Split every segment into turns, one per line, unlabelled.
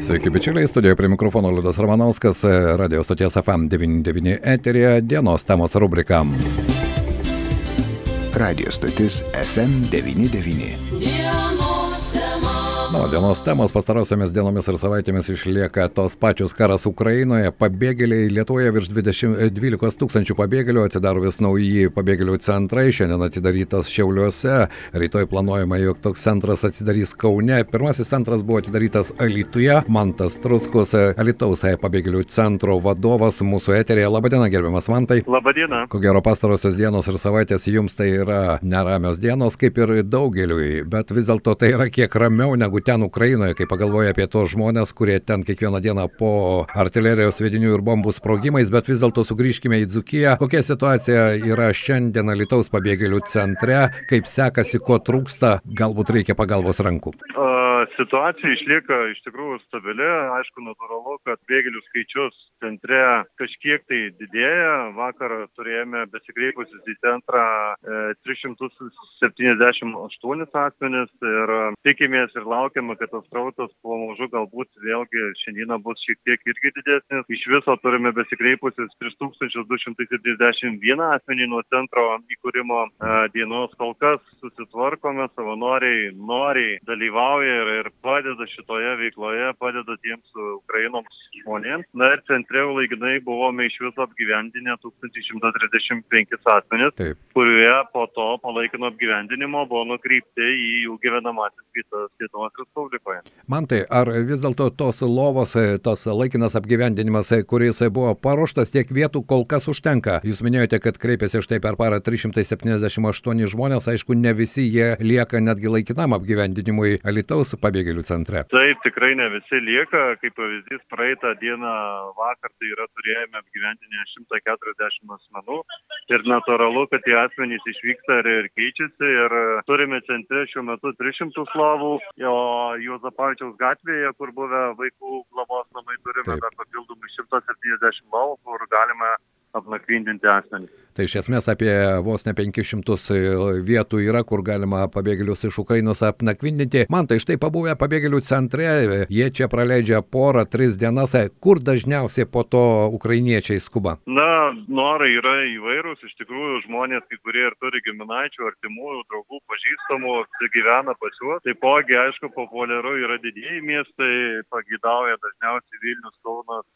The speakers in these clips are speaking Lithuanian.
Sveiki, bičiuliai, studijoje prie mikrofono Liudas Ramanauskas, radio stoties FM99 eterija, dienos temos rubrika.
Radio stotis FM99.
Na, o dienos temos pastarosiomis dienomis ir savaitėmis išlieka tos pačios karas Ukrainoje, pabėgėliai Lietuvoje virš 20, 12 tūkstančių pabėgėlių, atsidaro vis nauji pabėgėlių centrai, šiandien atidarytas Šiauliuose, rytoj planuojama, jog toks centras atsidarys Kaune, pirmasis centras buvo atidarytas Alituje, Mantas Truskus, Alitaus pabėgėlių centro vadovas mūsų eterėje. Labadiena, gerbiamas Mantai.
Labadiena.
Ko gero pastarosios dienos ir savaitės jums tai yra neramios dienos, kaip ir daugeliui, bet vis dėlto tai yra kiek ramiau negu ten Ukrainoje, kai pagalvoja apie tos žmonės, kurie ten kiekvieną dieną po artilerijos svedinių ir bombų sprogimais, bet vis dėlto sugrįžkime į Dzukiją. Kokia situacija yra šiandien Lietuvos pabėgėlių centre, kaip sekasi, ko trūksta, galbūt reikia pagalbos rankų?
Situacija išlieka iš tikrųjų stabili, aišku, natūralu, kad bėgėlių skaičius centre kažkiek tai didėja. Vakar turėjome besikreipusius į centrą e, 378 asmenis ir tikimės ir laukiame, kad tas srautas pamažu galbūt vėlgi šiandieną bus šiek tiek irgi didesnis. Iš viso turime besikreipusius 3271 asmenį nuo centro įkūrimo e, dienos. Kol kas susitvarkome, savanoriai noriai dalyvauja ir, ir padeda šitoje veikloje, padeda tiems Ukrainos žmonėms. Na ir centre laikinai buvome iš viso apgyvendinę 1135 asmenis, Taip. kurioje po to palaikino apgyvendinimo buvo nukreipti į jų gyvenamasis vietas Lietuvos Respublikoje.
Man tai, ar vis dėlto tos lovos, tos laikinas apgyvendinimas, kuris buvo paruoštas, tiek vietų kol kas užtenka? Jūs minėjote, kad kreipėsi štai per parą 378 žmonės, aišku, ne visi jie lieka netgi laikinam apgyvendinimui Alitaus pabėgėlių centre.
Taip, tikrai ne visi lieka, kaip pavyzdys, praeitą dieną vakar tai yra turėjome apgyvendinę 140 asmenų ir natūralu, kad tie asmenys išvyksta ir, ir keičiasi ir turime centre šiuo metu 300 lovų, o Juozapavičiaus gatvėje, kur buvę vaikų globos namai, turime Taip. dar papildomai 170 lovų, kur galime apnakvindinti asmenį.
Tai iš esmės apie vos ne 500 vietų yra, kur galima pabėgėlius iš Ukrainos apnakvindinti. Man tai štai pabuvę pabėgėlių centre, jie čia praleidžia porą, tris dienas. Kur dažniausiai po to ukrainiečiai skuba?
Na, norai yra įvairūs. Iš tikrųjų, žmonės, kai kurie ir turi giminaičių, artimųjų, draugų, pažįstamų, gyvena pas juos. Taipogi, aišku, populiaru yra didieji miestai, pagidauja dažniausiai Vilnius, Kaunas,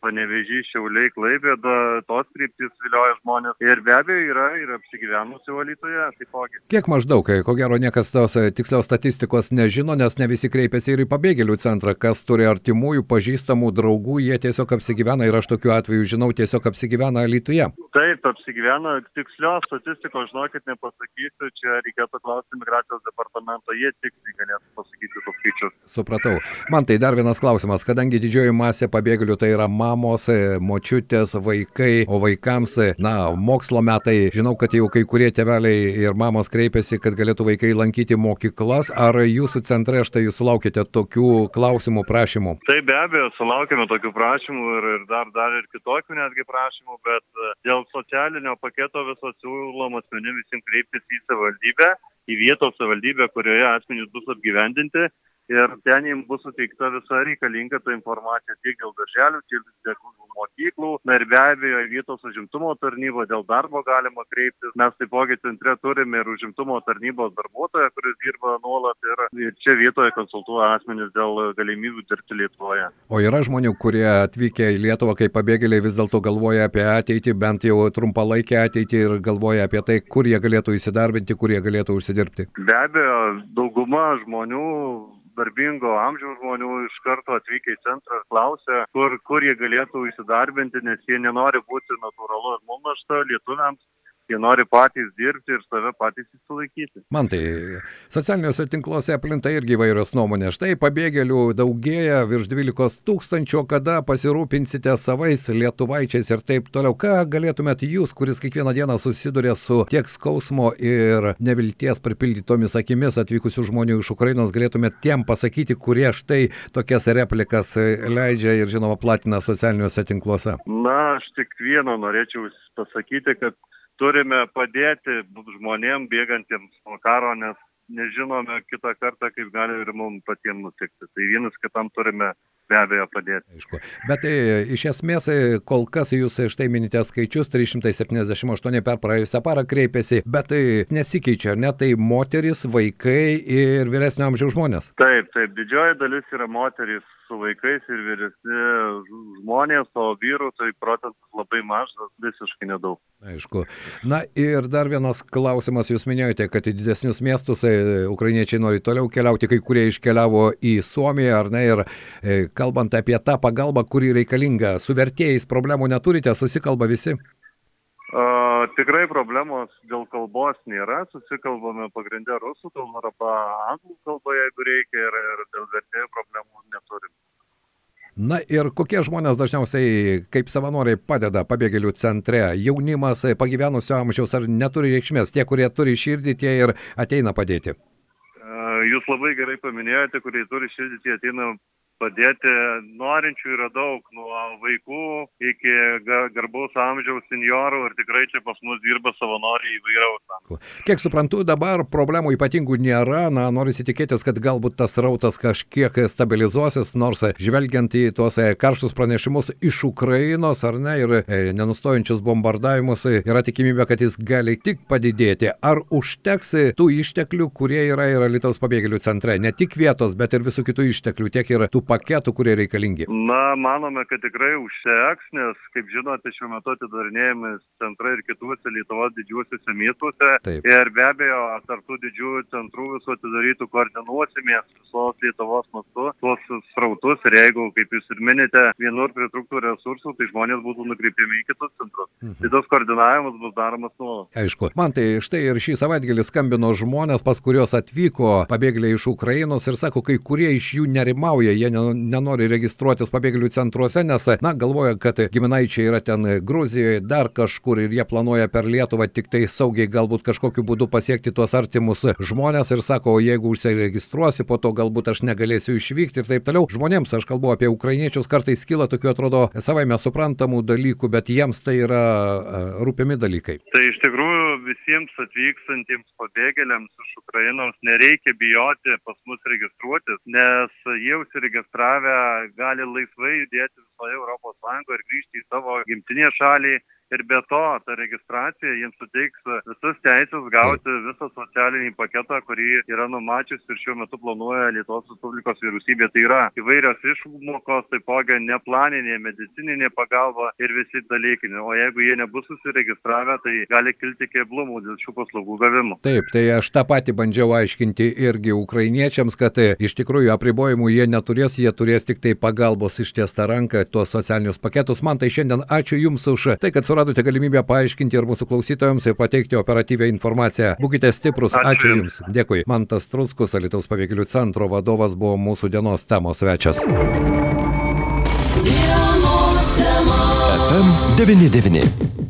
Panevežys, Šiauliai, Klaipėda, tos kryptis vilioja žmonės. Ir be abejo yra ir apsigyvenusių valytoje taipogi.
Kiek maždaug, ko gero niekas tos tikslios statistikos nežino, nes ne visi kreipiasi ir į pabėgėlių centrą, kas turi artimųjų, pažįstamų, draugų, jie tiesiog apsigyvena ir aš tokiu atveju žinau, tiesiog apsigyvena Lietuvoje.
Taip, apsigyvena, tikslios statistikos, žinokit, nepasakysiu, čia reikėtų klausti migracijos departamento, jie tiksliai galėtų pasakyti tos skaičius.
Supratau. Man tai dar vienas klausimas, kadangi didžioji masė pabėgėlių tai yra mamos, močiutės, vaikai, o vaikams, na, mokslo metai, žinau, kad jau kai kurie tėveliai ir mamos kreipiasi, kad galėtų vaikai lankyti mokyklas, ar jūsų centre štai jūs sulaukite tokių klausimų, prašymų?
Tai be abejo, sulaukime tokių prašymų ir, ir dar, dar ir kitokių netgi prašymų, bet dėl socialinio paketo viso siūlom asmenim visiems kreiptis į savivaldybę, į vietos savivaldybę, kurioje asmenys bus apgyvendinti ir ten jiems bus suteikta visa reikalinga ta informacija tiek dėl darželių, tiek dėl mokyklų. Na ir be abejo, vietos užimtumo tarnybo dėl darbo galima kreiptis. Mes taipogi centre turime ir užimtumo tarnybos darbuotoją, kuris dirba nuolat ir, čia vietoje konsultuoja asmenys dėl galimybių dirbti Lietuvoje.
O yra žmonių, kurie atvykę į Lietuvą kaip pabėgėliai vis dėlto galvoja apie ateitį, bent jau trumpalaikę ateitį ir galvoja apie tai, kur jie galėtų įsidarbinti, kur jie galėtų užsidirbti.
Be abejo, dauguma žmonių darbingo amžiaus žmonių iš karto atvykę į centrą ir klausia, kur, kur jie galėtų įsidarbinti, nes jie nenori būti natūralu ir mum našta lietuviams jie nori patys dirbti ir save patys įsilaikyti.
Man tai socialiniuose tinkluose aplinta irgi įvairios nuomonės. Štai pabėgėlių daugėja virš 12 tūkstančių, kada pasirūpinsite savais lietuvaičiais ir taip toliau. Ką galėtumėt jūs, kuris kiekvieną dieną susiduria su tiek skausmo ir nevilties pripildytomis akimis atvykusių žmonių iš Ukrainos, galėtumėt tiem pasakyti, kurie štai tokias replikas leidžia ir žinoma platina socialiniuose tinkluose?
Na, aš tik vieną norėčiau pasakyti, kad turime padėti žmonėm bėgantiems nuo karo, nes nežinome kitą kartą, kaip gali ir mums patiems nutikti. Tai vienas kitam turime be abejo padėti.
Aišku. Bet tai, iš esmės kol kas jūs štai minite skaičius 378 per praėjusią parą kreipėsi, bet tai nesikeičia, ne tai moteris, vaikai ir vyresnio amžiaus žmonės.
Taip, taip, didžioji dalis yra moteris su vaikais ir vyresni žmonės, o vyrų tai procentas labai mažas, visiškai nedaug.
Aišku. Na ir dar vienas klausimas, jūs minėjote, kad į didesnius miestus e, ukrainiečiai nori toliau keliauti, kai kurie iškeliavo į Suomiją, ar ne, ir e, kalbant apie tą pagalbą, kuri reikalinga, su vertėjais problemų neturite, susikalba visi?
Uh, tikrai problemos dėl kalbos nėra, susikalbame pagrindę rusų kalbą arba anglų kalbą, jeigu reikia, ir, ir dėl vertėjų problemų neturim.
Na ir kokie žmonės dažniausiai kaip savanoriai padeda pabėgėlių centre? Jaunimas, pagyvenusio amžiaus ar neturi reikšmės? Tie, kurie turi širdį, tie ir ateina padėti.
Jūs labai gerai paminėjote, kurie turi širdį, tie ateina padėti norinčių yra daug, nuo vaikų iki garbaus amžiaus seniorų ir tikrai čia pas mus dirba savanoriai įvairiaus.
Kiek suprantu, dabar problemų ypatingų nėra, na, norisi tikėtis, kad galbūt tas rautas kažkiek stabilizuosis, nors žvelgiant į tuos e, karštus pranešimus iš Ukrainos ar ne ir e, nenustojančius bombardavimus, yra tikimybė, kad jis gali tik padidėti. Ar užteks tų išteklių, kurie yra ir Lietuvos pabėgėlių centre, ne tik vietos, bet ir visų kitų išteklių, tiek ir tų paketų, kurie reikalingi?
Na, manome, kad tikrai užteks, nes, kaip žinote, šiuo metu atidarinėjami centrai ir kituose Lietuvos didžiuosiuose miestuose. Taip. Ir be abejo, tarp tų didžiųjų centrų visų atidarytų koordinuosimės visos Lietuvos mastu tuos srautus ir jeigu, kaip jūs ir minite, vienur pritrūktų resursų, tai žmonės būtų nukreipiami į kitus centrus. Mhm. Tai tas koordinavimas bus daromas nuolat.
Aišku. Man tai štai ir šį savaitgalį skambino žmonės, pas kuriuos atvyko pabėgėliai iš Ukrainos ir sako, kai kurie iš jų nerimauja, jie nenori registruotis pabėgėlių centruose, nes, na, galvoja, kad giminaičiai yra ten Gruzijoje, dar kažkur ir jie planuoja per Lietuvą tik tai saugiai galbūt kažkokiu būdu pasiekti tuos artimus žmonės ir sako, o jeigu užsiregistruosi, po to galbūt aš negalėsiu išvykti ir taip toliau. Žmonėms, aš kalbu apie ukrainiečius, kartais kyla tokių atrodo savaime suprantamų dalykų, bet jiems tai yra rūpimi dalykai.
Tai iš tikrųjų visiems atvykstantiems pabėgėliams iš Ukrainos nereikia bijoti pas mus registruotis, nes jie užsiregistruoja užsiregistravę gali laisvai judėti visoje Europos Sąjungoje ir grįžti į savo gimtinę šalį ir be to ta registracija jiems suteiks visas teisės gauti visą socialinį paketą, kurį yra numačius ir šiuo metu planuoja Lietuvos Respublikos vyriausybė. Tai yra įvairios išmokos, taipogi neplaninė medicininė pagalba ir visi dalykai. O jeigu jie nebus susiregistravę, tai gali kilti keblumų dėl šių paslaugų gavimo.
Taip, tai aš tą patį bandžiau aiškinti irgi ukrainiečiams, kad e, iš tikrųjų apribojimų jie neturės, jie turės tik tai pagalbos ištiestą ranką, tuos socialinius paketus. Man tai šiandien ačiū Jums už tai, kad suradote galimybę paaiškinti ir mūsų klausytojams ir pateikti operatyvę informaciją. Būkite stiprus, ačiū, ačiū Jums. Dėkui. Mantas Trunskus, Alitaus pabėgėlių centro vadovas, buvo mūsų dienos temos svečias. FM 99.